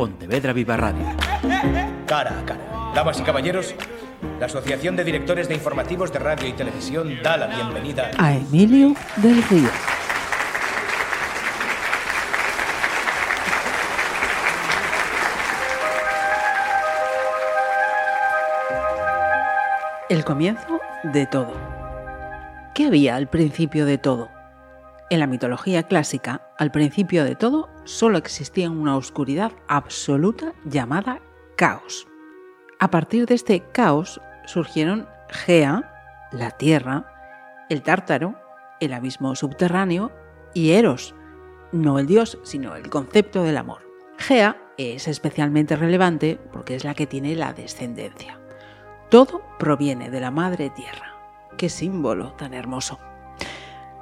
Pontevedra Viva Radio. Cara a cara. Damas y caballeros, la Asociación de Directores de Informativos de Radio y Televisión da la bienvenida a Emilio del Río. El comienzo de todo. ¿Qué había al principio de todo? En la mitología clásica, al principio de todo solo existía una oscuridad absoluta llamada caos. A partir de este caos surgieron Gea, la tierra, el tártaro, el abismo subterráneo y Eros, no el dios, sino el concepto del amor. Gea es especialmente relevante porque es la que tiene la descendencia. Todo proviene de la Madre Tierra. Qué símbolo tan hermoso.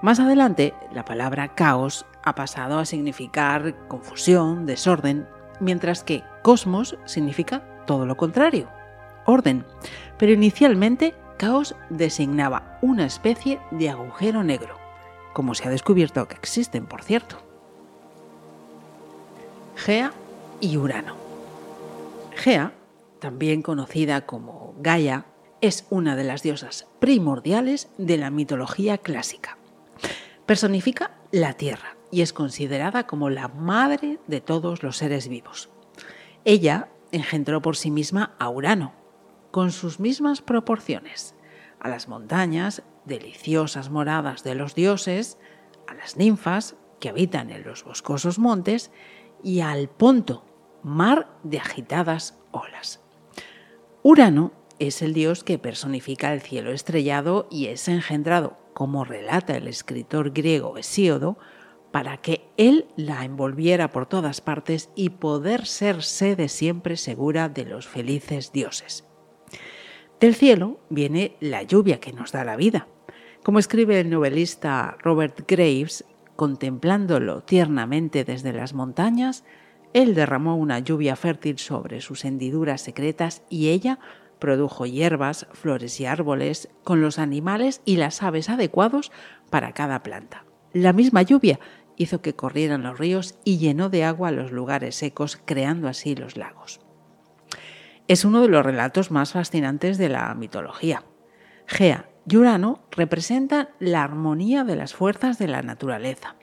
Más adelante, la palabra caos ha pasado a significar confusión, desorden, mientras que cosmos significa todo lo contrario, orden. Pero inicialmente, caos designaba una especie de agujero negro, como se ha descubierto que existen, por cierto. Gea y Urano. Gea también conocida como Gaia, es una de las diosas primordiales de la mitología clásica. Personifica la Tierra y es considerada como la madre de todos los seres vivos. Ella engendró por sí misma a Urano, con sus mismas proporciones, a las montañas, deliciosas moradas de los dioses, a las ninfas, que habitan en los boscosos montes, y al Ponto, mar de agitadas olas. Urano es el dios que personifica el cielo estrellado y es engendrado, como relata el escritor griego Hesíodo, para que él la envolviera por todas partes y poder ser sede siempre segura de los felices dioses. Del cielo viene la lluvia que nos da la vida. Como escribe el novelista Robert Graves, contemplándolo tiernamente desde las montañas, él derramó una lluvia fértil sobre sus hendiduras secretas y ella produjo hierbas, flores y árboles con los animales y las aves adecuados para cada planta. La misma lluvia hizo que corrieran los ríos y llenó de agua los lugares secos, creando así los lagos. Es uno de los relatos más fascinantes de la mitología. Gea y Urano representan la armonía de las fuerzas de la naturaleza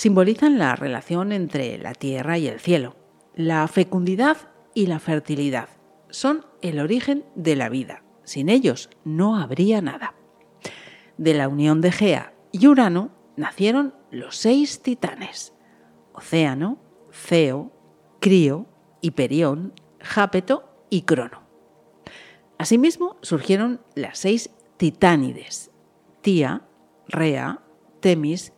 simbolizan la relación entre la tierra y el cielo, la fecundidad y la fertilidad. Son el origen de la vida. Sin ellos no habría nada. De la unión de Gea y Urano nacieron los seis titanes: Océano, Ceo, Crío, Hiperión, Jápeto y Crono. Asimismo surgieron las seis titánides: Tía, Rea, Temis,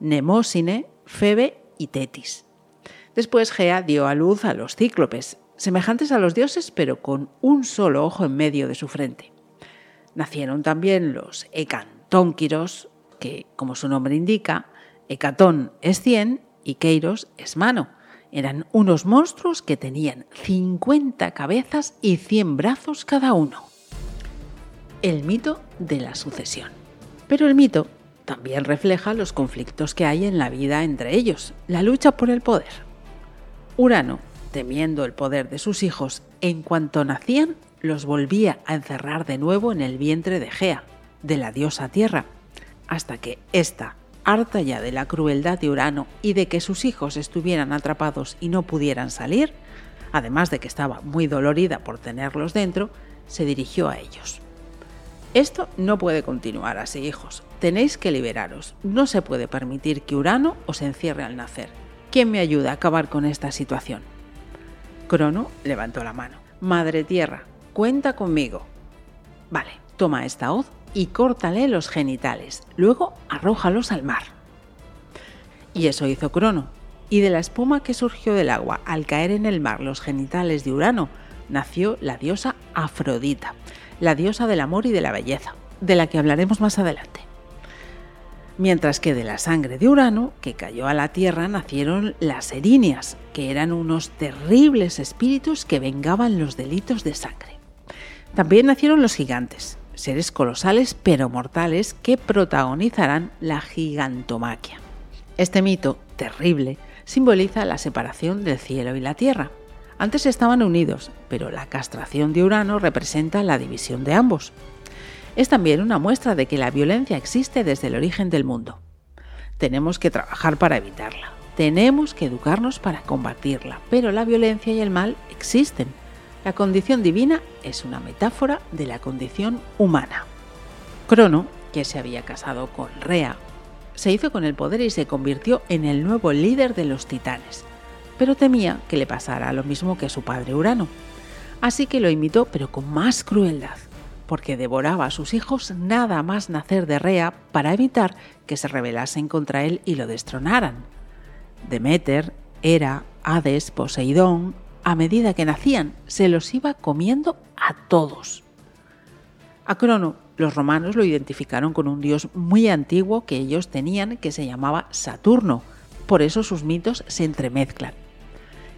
Nemósine, Febe y Tetis. Después Gea dio a luz a los cíclopes, semejantes a los dioses pero con un solo ojo en medio de su frente. Nacieron también los Hecantónquiros, que, como su nombre indica, Hecatón es cien y Keiros es mano. Eran unos monstruos que tenían 50 cabezas y 100 brazos cada uno. El mito de la sucesión. Pero el mito también refleja los conflictos que hay en la vida entre ellos, la lucha por el poder. Urano, temiendo el poder de sus hijos, en cuanto nacían, los volvía a encerrar de nuevo en el vientre de Gea, de la diosa Tierra, hasta que ésta, harta ya de la crueldad de Urano y de que sus hijos estuvieran atrapados y no pudieran salir, además de que estaba muy dolorida por tenerlos dentro, se dirigió a ellos. Esto no puede continuar así, hijos. Tenéis que liberaros. No se puede permitir que Urano os encierre al nacer. ¿Quién me ayuda a acabar con esta situación? Crono levantó la mano. Madre Tierra, cuenta conmigo. Vale, toma esta hoz y córtale los genitales. Luego arrójalos al mar. Y eso hizo Crono. Y de la espuma que surgió del agua al caer en el mar los genitales de Urano, nació la diosa Afrodita la diosa del amor y de la belleza, de la que hablaremos más adelante. Mientras que de la sangre de Urano, que cayó a la tierra, nacieron las erinias, que eran unos terribles espíritus que vengaban los delitos de sangre. También nacieron los gigantes, seres colosales pero mortales que protagonizarán la gigantomaquia. Este mito, terrible, simboliza la separación del cielo y la tierra, Antes estaban unidos, pero la castración de Urano representa la división de ambos. Es también una muestra de que la violencia existe desde el origen del mundo. Tenemos que trabajar para evitarla. Tenemos que educarnos para combatirla, pero la violencia y el mal existen. La condición divina es una metáfora de la condición humana. Crono, que se había casado con Rea, se hizo con el poder y se convirtió en el nuevo líder de los titanes, pero temía que le pasara lo mismo que a su padre Urano. Así que lo imitó, pero con más crueldad, porque devoraba a sus hijos nada más nacer de Rea para evitar que se rebelasen contra él y lo destronaran. Demeter, Hera, Hades, Poseidón, a medida que nacían, se los iba comiendo a todos. A Crono, los romanos lo identificaron con un dios muy antiguo que ellos tenían que se llamaba Saturno, por eso sus mitos se entremezclan.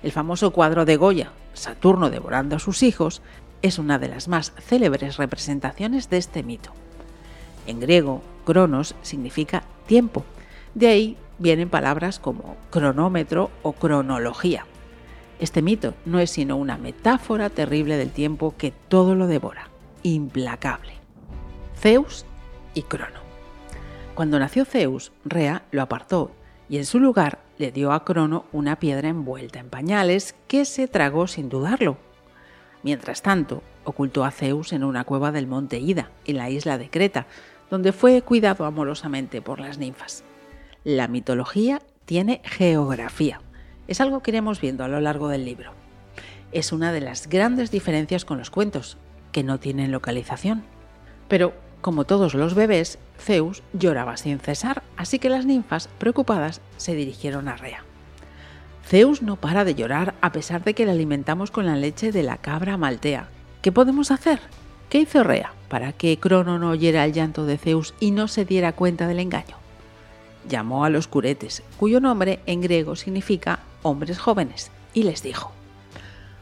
El famoso cuadro de Goya, Saturno devorando a sus hijos, es una de las más célebres representaciones de este mito. En griego, Cronos significa tiempo, de ahí vienen palabras como cronómetro o cronología. Este mito no es sino una metáfora terrible del tiempo que todo lo devora, implacable. Zeus y Crono. Cuando nació Zeus, Rea lo apartó y en su lugar le dio a Crono una piedra envuelta en pañales que se tragó sin dudarlo. Mientras tanto, ocultó a Zeus en una cueva del monte Ida, en la isla de Creta, donde fue cuidado amorosamente por las ninfas. La mitología tiene geografía. Es algo que iremos viendo a lo largo del libro. Es una de las grandes diferencias con los cuentos, que no tienen localización. Pero, como todos los bebés, Zeus lloraba sin cesar, así que las ninfas, preocupadas, se dirigieron a Rea. Zeus no para de llorar a pesar de que le alimentamos con la leche de la cabra maltea. ¿Qué podemos hacer? ¿Qué hizo Rea para que Crono no oyera el llanto de Zeus y no se diera cuenta del engaño? Llamó a los curetes, cuyo nombre en griego significa hombres jóvenes, y les dijo,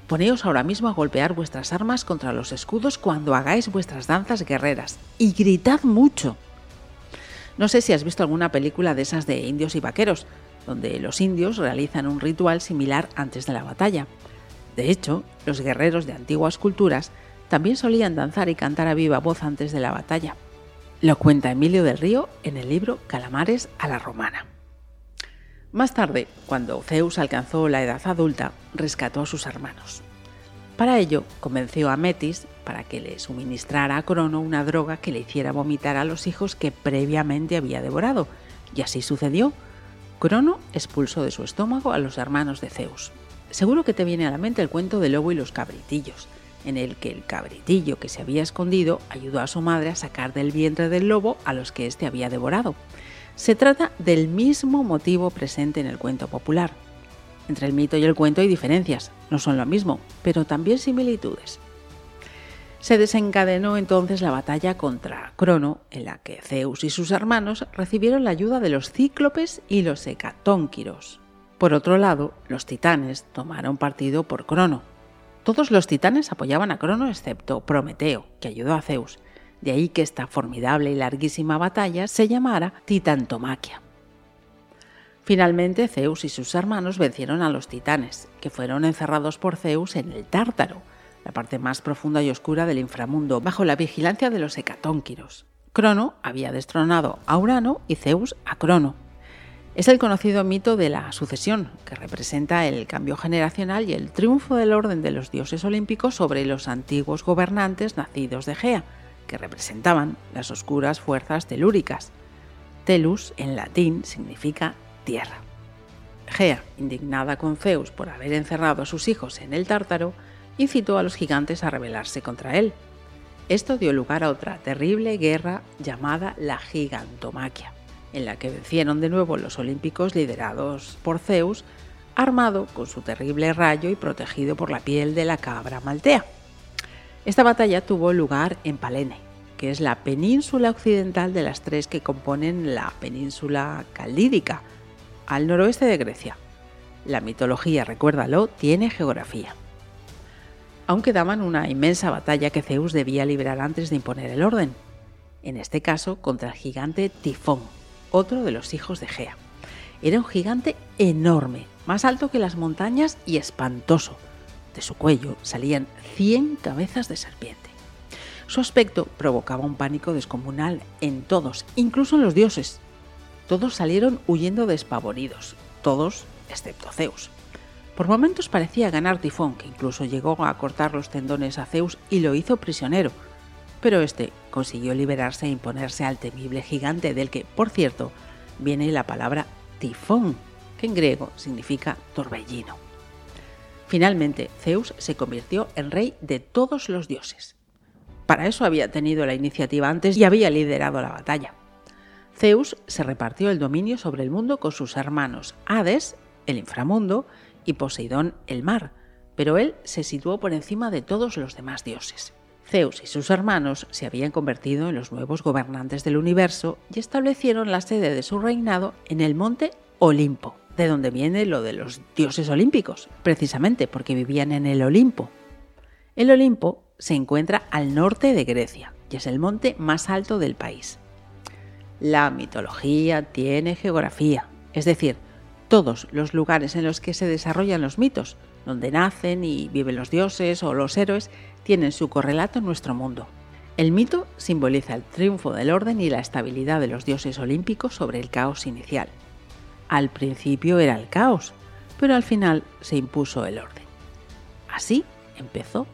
Poneos ahora mismo a golpear vuestras armas contra los escudos cuando hagáis vuestras danzas guerreras, y gritad mucho. No sé si has visto alguna película de esas de indios y vaqueros, donde los indios realizan un ritual similar antes de la batalla. De hecho, los guerreros de antiguas culturas también solían danzar y cantar a viva voz antes de la batalla. Lo cuenta Emilio del Río en el libro Calamares a la Romana. Más tarde, cuando Zeus alcanzó la edad adulta, rescató a sus hermanos. Para ello, convenció a Metis para que le suministrara a Crono una droga que le hiciera vomitar a los hijos que previamente había devorado, y así sucedió. Crono expulsó de su estómago a los hermanos de Zeus. Seguro que te viene a la mente el cuento del lobo y los cabritillos en el que el cabritillo que se había escondido ayudó a su madre a sacar del vientre del lobo a los que éste había devorado. Se trata del mismo motivo presente en el cuento popular. Entre el mito y el cuento hay diferencias, no son lo mismo, pero también similitudes. Se desencadenó entonces la batalla contra Crono, en la que Zeus y sus hermanos recibieron la ayuda de los cíclopes y los hecatónquiros. Por otro lado, los titanes tomaron partido por Crono, todos los titanes apoyaban a Crono excepto Prometeo, que ayudó a Zeus. De ahí que esta formidable y larguísima batalla se llamara Titantomaquia. Finalmente, Zeus y sus hermanos vencieron a los titanes, que fueron encerrados por Zeus en el Tártaro, la parte más profunda y oscura del inframundo, bajo la vigilancia de los hecatónquiros. Crono había destronado a Urano y Zeus a Crono, es el conocido mito de la sucesión, que representa el cambio generacional y el triunfo del orden de los dioses olímpicos sobre los antiguos gobernantes nacidos de Gea, que representaban las oscuras fuerzas telúricas. Telus, en latín, significa tierra. Gea, indignada con Zeus por haber encerrado a sus hijos en el Tártaro, incitó a los gigantes a rebelarse contra él. Esto dio lugar a otra terrible guerra llamada la Gigantomaquia en la que vencieron de nuevo los olímpicos liderados por Zeus, armado con su terrible rayo y protegido por la piel de la cabra maltea. Esta batalla tuvo lugar en Palene, que es la península occidental de las tres que componen la península caldídica, al noroeste de Grecia. La mitología, recuérdalo, tiene geografía. Aunque daban una inmensa batalla que Zeus debía librar antes de imponer el orden, en este caso contra el gigante Tifón, otro de los hijos de Gea. Era un gigante enorme, más alto que las montañas y espantoso. de su cuello salían 100 cabezas de serpiente. Su aspecto provocaba un pánico descomunal en todos, incluso en los dioses. Todos salieron huyendo despavoridos, todos excepto Zeus. Por momentos parecía ganar Tifón, que incluso llegó a cortar los tendones a Zeus y lo hizo prisionero, pero este consiguió liberarse e imponerse al temible gigante del que, por cierto, viene la palabra tifón, que en griego significa torbellino. Finalmente, Zeus se convirtió en rey de todos los dioses. Para eso había tenido la iniciativa antes y había liderado la batalla. Zeus se repartió el dominio sobre el mundo con sus hermanos Hades, el inframundo, y Poseidón, el mar, pero él se situó por encima de todos los demás dioses. Zeus y sus hermanos se habían convertido en los nuevos gobernantes del universo y establecieron la sede de su reinado en el monte Olimpo, de donde viene lo de los dioses olímpicos, precisamente porque vivían en el Olimpo. El Olimpo se encuentra al norte de Grecia y es el monte más alto del país. La mitología tiene geografía, es decir, todos los lugares en los que se desarrollan los mitos, donde nacen y viven los dioses o los héroes, tienen su correlato en nuestro mundo. El mito simboliza el triunfo del orden y la estabilidad de los dioses olímpicos sobre el caos inicial. Al principio era el caos, pero al final se impuso el orden. Así empezó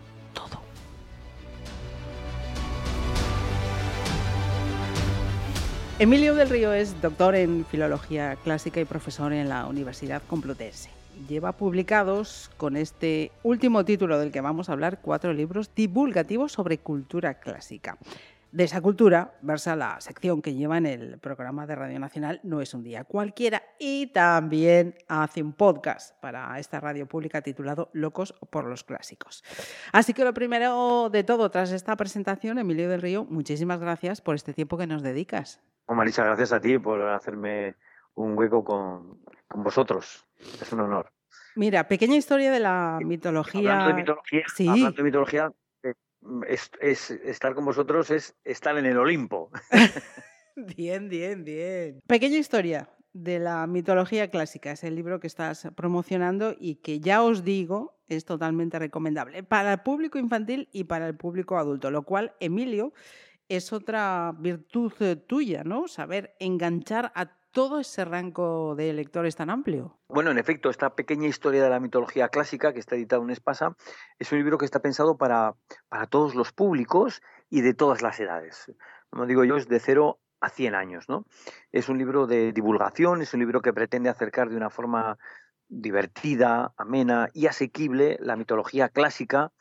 Emilio del Río es doctor en Filología Clásica y profesor en la Universidad Complutense lleva publicados con este último título del que vamos a hablar cuatro libros divulgativos sobre cultura clásica. De esa cultura versa la sección que lleva en el programa de Radio Nacional No es un día cualquiera y también hace un podcast para esta radio pública titulado Locos por los Clásicos. Así que lo primero de todo, tras esta presentación, Emilio del Río, muchísimas gracias por este tiempo que nos dedicas. Marisa, gracias a ti por hacerme un hueco con, con vosotros. Es un honor. Mira, pequeña historia de la mitología. Hablando de mitología, sí. hablando de mitología eh, es, estar con vosotros es estar en el Olimpo. bien, bien, bien. Pequeña historia de la mitología clásica. Es el libro que estás promocionando y que ya os digo es totalmente recomendable para el público infantil y para el público adulto, lo cual, Emilio, es otra virtud eh, tuya, ¿no? Saber enganchar a todo ese rango de lectores tan amplio? Bueno, en efecto, esta pequeña historia de la mitología clásica que está editado en Espasa es un libro que está pensado para, para todos los públicos y de todas las edades. Como digo yo, es de cero a 100 años. ¿no? Es un libro de divulgación, es un libro que pretende acercar de una forma divertida, amena y asequible la mitología clásica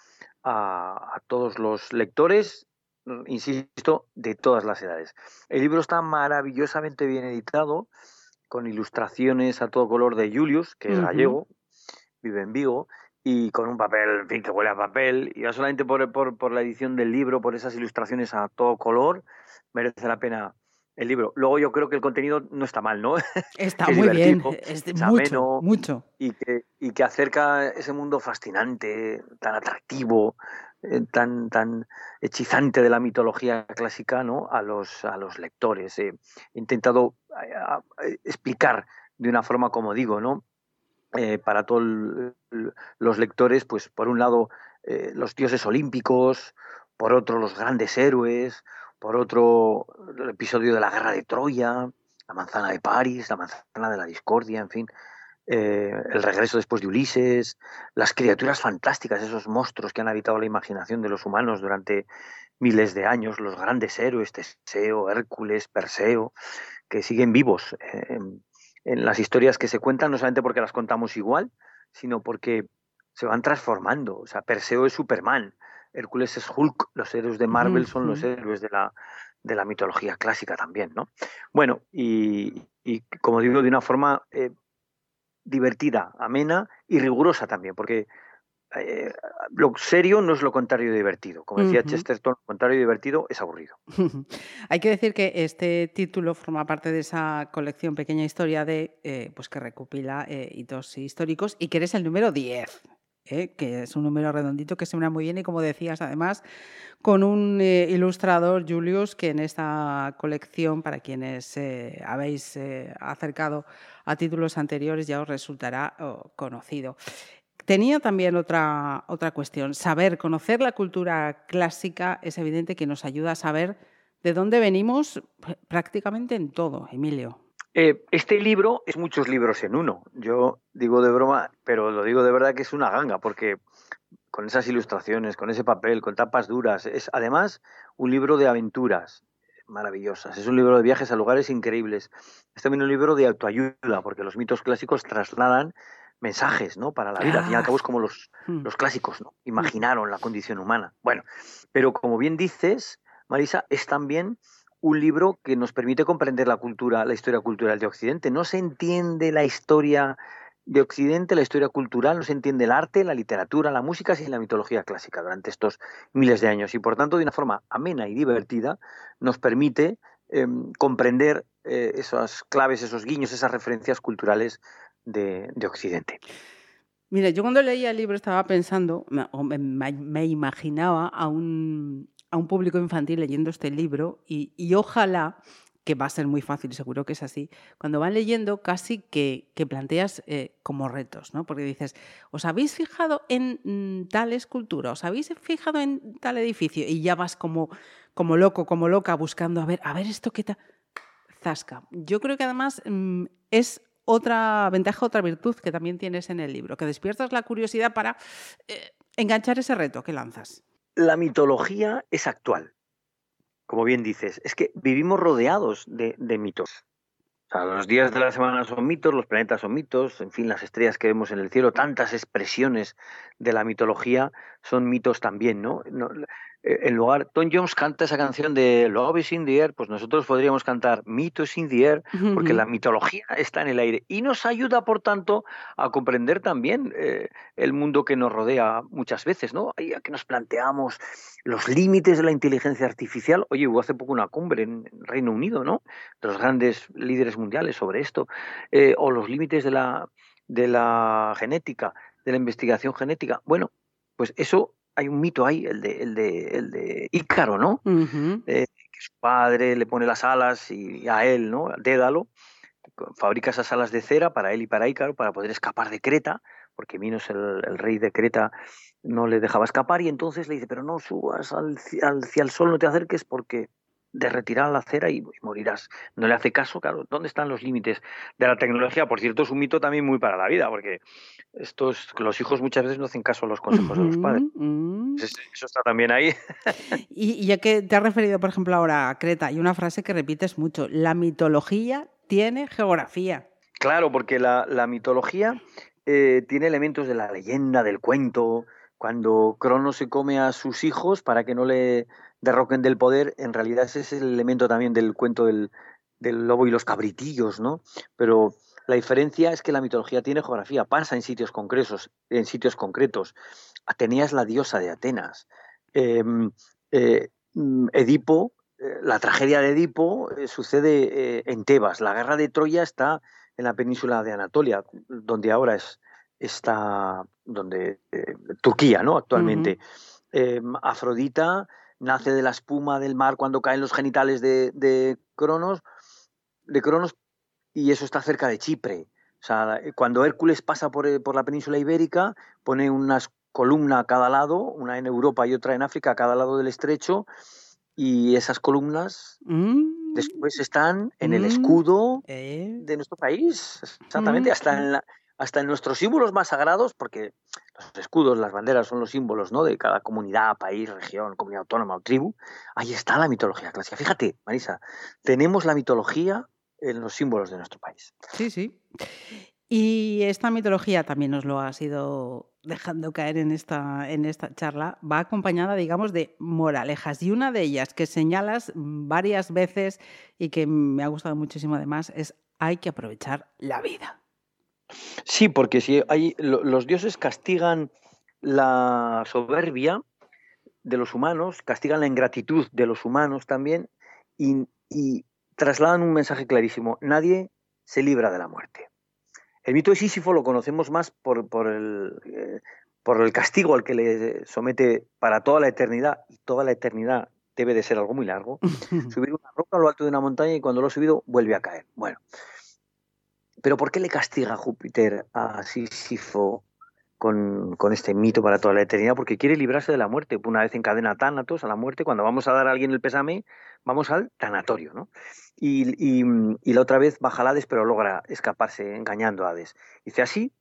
a, a todos los lectores insisto, de todas las edades. El libro está maravillosamente bien editado, con ilustraciones a todo color de Julius, que es gallego, vive en Vigo, y con un papel, en fin, que huele a papel, y no solamente por, por, la edición del libro, por esas ilustraciones a todo color, merece la pena el libro. Luego yo creo que el contenido no está mal, ¿no? Está muy bien, es mucho, mucho. Y que, y que acerca ese mundo fascinante, tan atractivo, eh, tan, tan hechizante de la mitología clásica ¿no? a, los, a los lectores. he intentado eh, explicar de una forma, como digo, ¿no? Eh, para todos los lectores, pues por un lado los dioses olímpicos, por otro los grandes héroes, por otro el episodio de la guerra de Troya, la manzana de París, la manzana de la discordia, en fin, eh, el regreso después de Ulises, las criaturas fantásticas, esos monstruos que han habitado la imaginación de los humanos durante miles de años, los grandes héroes, Teseo, Hércules, Perseo, que siguen vivos eh, en, las historias que se cuentan, no solamente porque las contamos igual, sino porque se van transformando. O sea, Perseo es Superman, Hércules es Hulk, los héroes de Marvel son los héroes de la, de la mitología clásica también, ¿no? Bueno, y, como digo, de una forma eh, divertida, amena y rigurosa también, porque eh, lo serio no es lo contrario de divertido. Como decía Chesterton, lo contrario de divertido es aburrido. Hay que decir que este título forma parte de esa colección Pequeña Historia de, eh, pues que recopila eh, hitos históricos y que eres el número 10. Que es un número redondito que se muy bien y como decías además con un ilustrador Julius que en esta colección para quienes habéis acercado a títulos anteriores ya os resultará oh, conocido. Tenía también otra, otra cuestión. Saber, conocer la cultura clásica es evidente que nos ayuda a saber de dónde venimos prácticamente en todo, Emilio. Eh, este libro es muchos libros en uno. Yo digo de broma, pero lo digo de verdad que es una ganga, porque con esas ilustraciones, con ese papel, con tapas duras, es además un libro de aventuras maravillosas. Es un libro de viajes a lugares increíbles. Es también un libro de autoayuda, porque los mitos clásicos trasladan mensajes, ¿no? Para la vida. Al fin y al cabo es como los, hmm. los clásicos, ¿no? Imaginaron la condición humana. Bueno, pero como bien dices, Marisa, es también un libro que nos permite comprender la cultura, la historia cultural de Occidente. No se entiende la historia de Occidente, la historia cultural, no se entiende el arte, la literatura, la música sin la mitología clásica durante estos miles de años. Y por tanto, de una forma amena y divertida, nos permite em, comprender eh, esas claves, esos guiños, esas referencias culturales de, Occidente. Mira, yo cuando leía el libro estaba pensando, me imaginaba a un, a un público infantil leyendo este libro y, ojalá que va a ser muy fácil, seguro que es así, cuando van leyendo casi que, planteas eh, como retos, ¿no? Porque dices, ¿os habéis fijado en mm, tal escultura? ¿Os habéis fijado en tal edificio? Y ya vas como, como loco, como loca, buscando, a ver, a ver esto qué tal. Zasca. Yo creo que además mm, es otra ventaja, otra virtud que también tienes en el libro, que despiertas la curiosidad para eh, enganchar ese reto que lanzas la mitología es actual. Como bien dices, es que vivimos rodeados de, mitos. los días de la semana son mitos, los planetas son mitos, en fin, las estrellas que vemos en el cielo, tantas expresiones de la mitología son mitos también, ¿no? Eh, en lugar, Tom Jones canta esa canción de Love is in the air, pues nosotros podríamos cantar Mito is in the air, porque la mitología está en el aire y nos ayuda, por tanto, a comprender también eh, el mundo que nos rodea muchas veces, ¿no? Ahí que nos planteamos los límites de la inteligencia artificial. Oye, hubo hace poco una cumbre en Reino Unido, ¿no? De los grandes líderes mundiales sobre esto, eh, o los límites de la, de la genética, de la investigación genética. Bueno, pues eso hay un mito ahí, el de, el de, el de Ícaro, ¿no? Eh, que su padre le pone las alas y a él, ¿no? Dédalo, fabrica esas alas de cera para él y para Ícaro para poder escapar de Creta, porque Minos, el, el rey de Creta, no le dejaba escapar y entonces le dice, pero no subas al, hacia el sol, no te acerques porque de retirar la cera y, morirás. No le hace caso, claro. ¿Dónde están los límites de la tecnología? Por cierto, es un mito también muy para la vida, porque estos, los hijos muchas veces no hacen caso a los consejos de los padres. Eso está también ahí. y, ya que te has referido, por ejemplo, ahora a Creta, hay una frase que repites mucho, la mitología tiene geografía. Claro, porque la, mitología eh, tiene elementos de la leyenda, del cuento. Cuando Crono se come a sus hijos para que no le derroquen del poder, en realidad ese es el elemento también del cuento del, lobo y los cabritillos, ¿no? Pero la diferencia es que la mitología tiene geografía, pasa en sitios concretos. En sitios concretos. Atenea es la diosa de Atenas. Em, eh, mm, Edipo, eh, la tragedia de Edipo eh, sucede en Tebas. La guerra de Troya está en la península de Anatolia, donde ahora es está donde Turquía, ¿no? Actualmente. Em, Afrodita nace de la espuma del mar cuando caen los genitales de, de Cronos, de Cronos, y eso está cerca de Chipre. O sea, cuando Hércules pasa por, eh, por la península ibérica, pone unas columnas a cada lado, una en Europa y otra en África, a cada lado del estrecho, y esas columnas mm. después están en el mm. escudo eh. de nuestro país, exactamente, mm. hasta en la, hasta en nuestros símbolos más sagrados, porque los escudos, las banderas son los símbolos ¿no? de cada comunidad, país, región, comunidad autónoma o tribu, ahí está la mitología clásica. Fíjate, Marisa, tenemos la mitología en los símbolos de nuestro país. Sí, sí. Y esta mitología también nos lo ha ido dejando caer en esta, en esta charla, va acompañada, digamos, de moralejas. Y una de ellas que señalas varias veces y que me ha gustado muchísimo además es hay que aprovechar la vida. Sí, porque si hay, los dioses castigan la soberbia de los humanos, castigan la ingratitud de los humanos también y, trasladan un mensaje clarísimo. Nadie se libra de la muerte. El mito de Sísifo lo conocemos más por, por, el, eh, por el castigo al que le somete para toda la eternidad, y toda la eternidad debe de ser algo muy largo, subir una roca a lo alto de una montaña y cuando lo ha subido vuelve a caer. Bueno, pero ¿por qué le castiga Júpiter a Sísifo con, con, este mito para toda la eternidad, porque quiere librarse de la muerte. Una vez encadena Tánatos a la muerte, cuando vamos a dar a alguien el pésame, vamos al tanatorio, ¿no? Y, y, y la otra vez baja Hades, pero logra escaparse engañando a Hades. Dice, así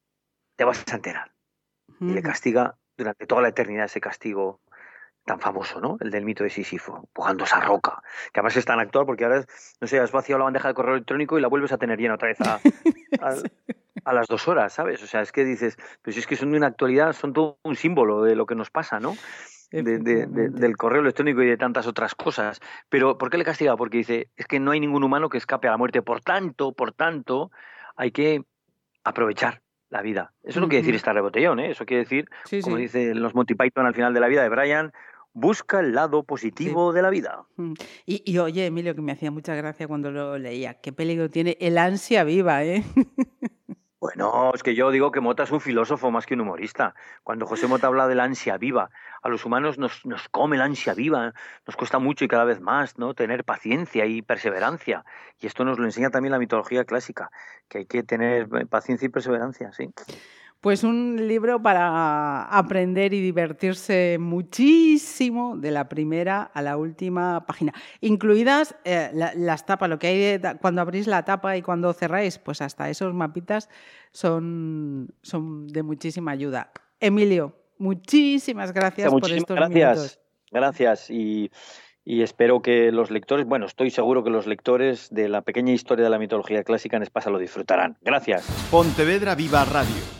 te vas a enterar. Y le castiga durante toda la eternidad ese castigo tan famoso, ¿no? El del mito de Sísifo, empujando esa roca, que además es tan actual porque ahora, no sé, has vaciado la bandeja de correo electrónico y la vuelves a tener llena otra vez a, a, a, las dos horas, ¿sabes? O sea, es que dices, pues es que son de una actualidad, son todo un símbolo de lo que nos pasa, ¿no? De, de, de, del correo electrónico y de tantas otras cosas. Pero ¿por qué le castiga? Porque dice, es que no hay ningún humano que escape a la muerte. Por tanto, por tanto, hay que aprovechar la vida. Eso no uh -huh. quiere decir estar de botellón, ¿eh? Eso quiere decir, sí, como sí. dicen los Monty Python al final de la vida de Brian, busca el lado positivo sí. de la vida. Y, y, oye, Emilio, que me hacía mucha gracia cuando lo leía, qué peligro tiene el ansia viva, ¿eh? Bueno, es que yo digo que Mota es un filósofo más que un humorista. Cuando José Mota habla de la ansia viva, a los humanos nos, nos come la ansia viva, nos cuesta mucho y cada vez más ¿no? tener paciencia y perseverancia. Y esto nos lo enseña también la mitología clásica, que hay que tener paciencia y perseverancia, sí. Pues un libro para aprender y divertirse muchísimo de la primera a la última página, incluidas eh, la, las tapas, lo que hay de, cuando abrís la tapa y cuando cerráis, pues hasta esos mapitas son, son de muchísima ayuda. Emilio, muchísimas gracias muchísimas por estos gracias, minutos. Gracias y, y espero que los lectores, bueno, estoy seguro que los lectores de la pequeña historia de la mitología clásica en Espasa lo disfrutarán. Gracias. Pontevedra Viva Radio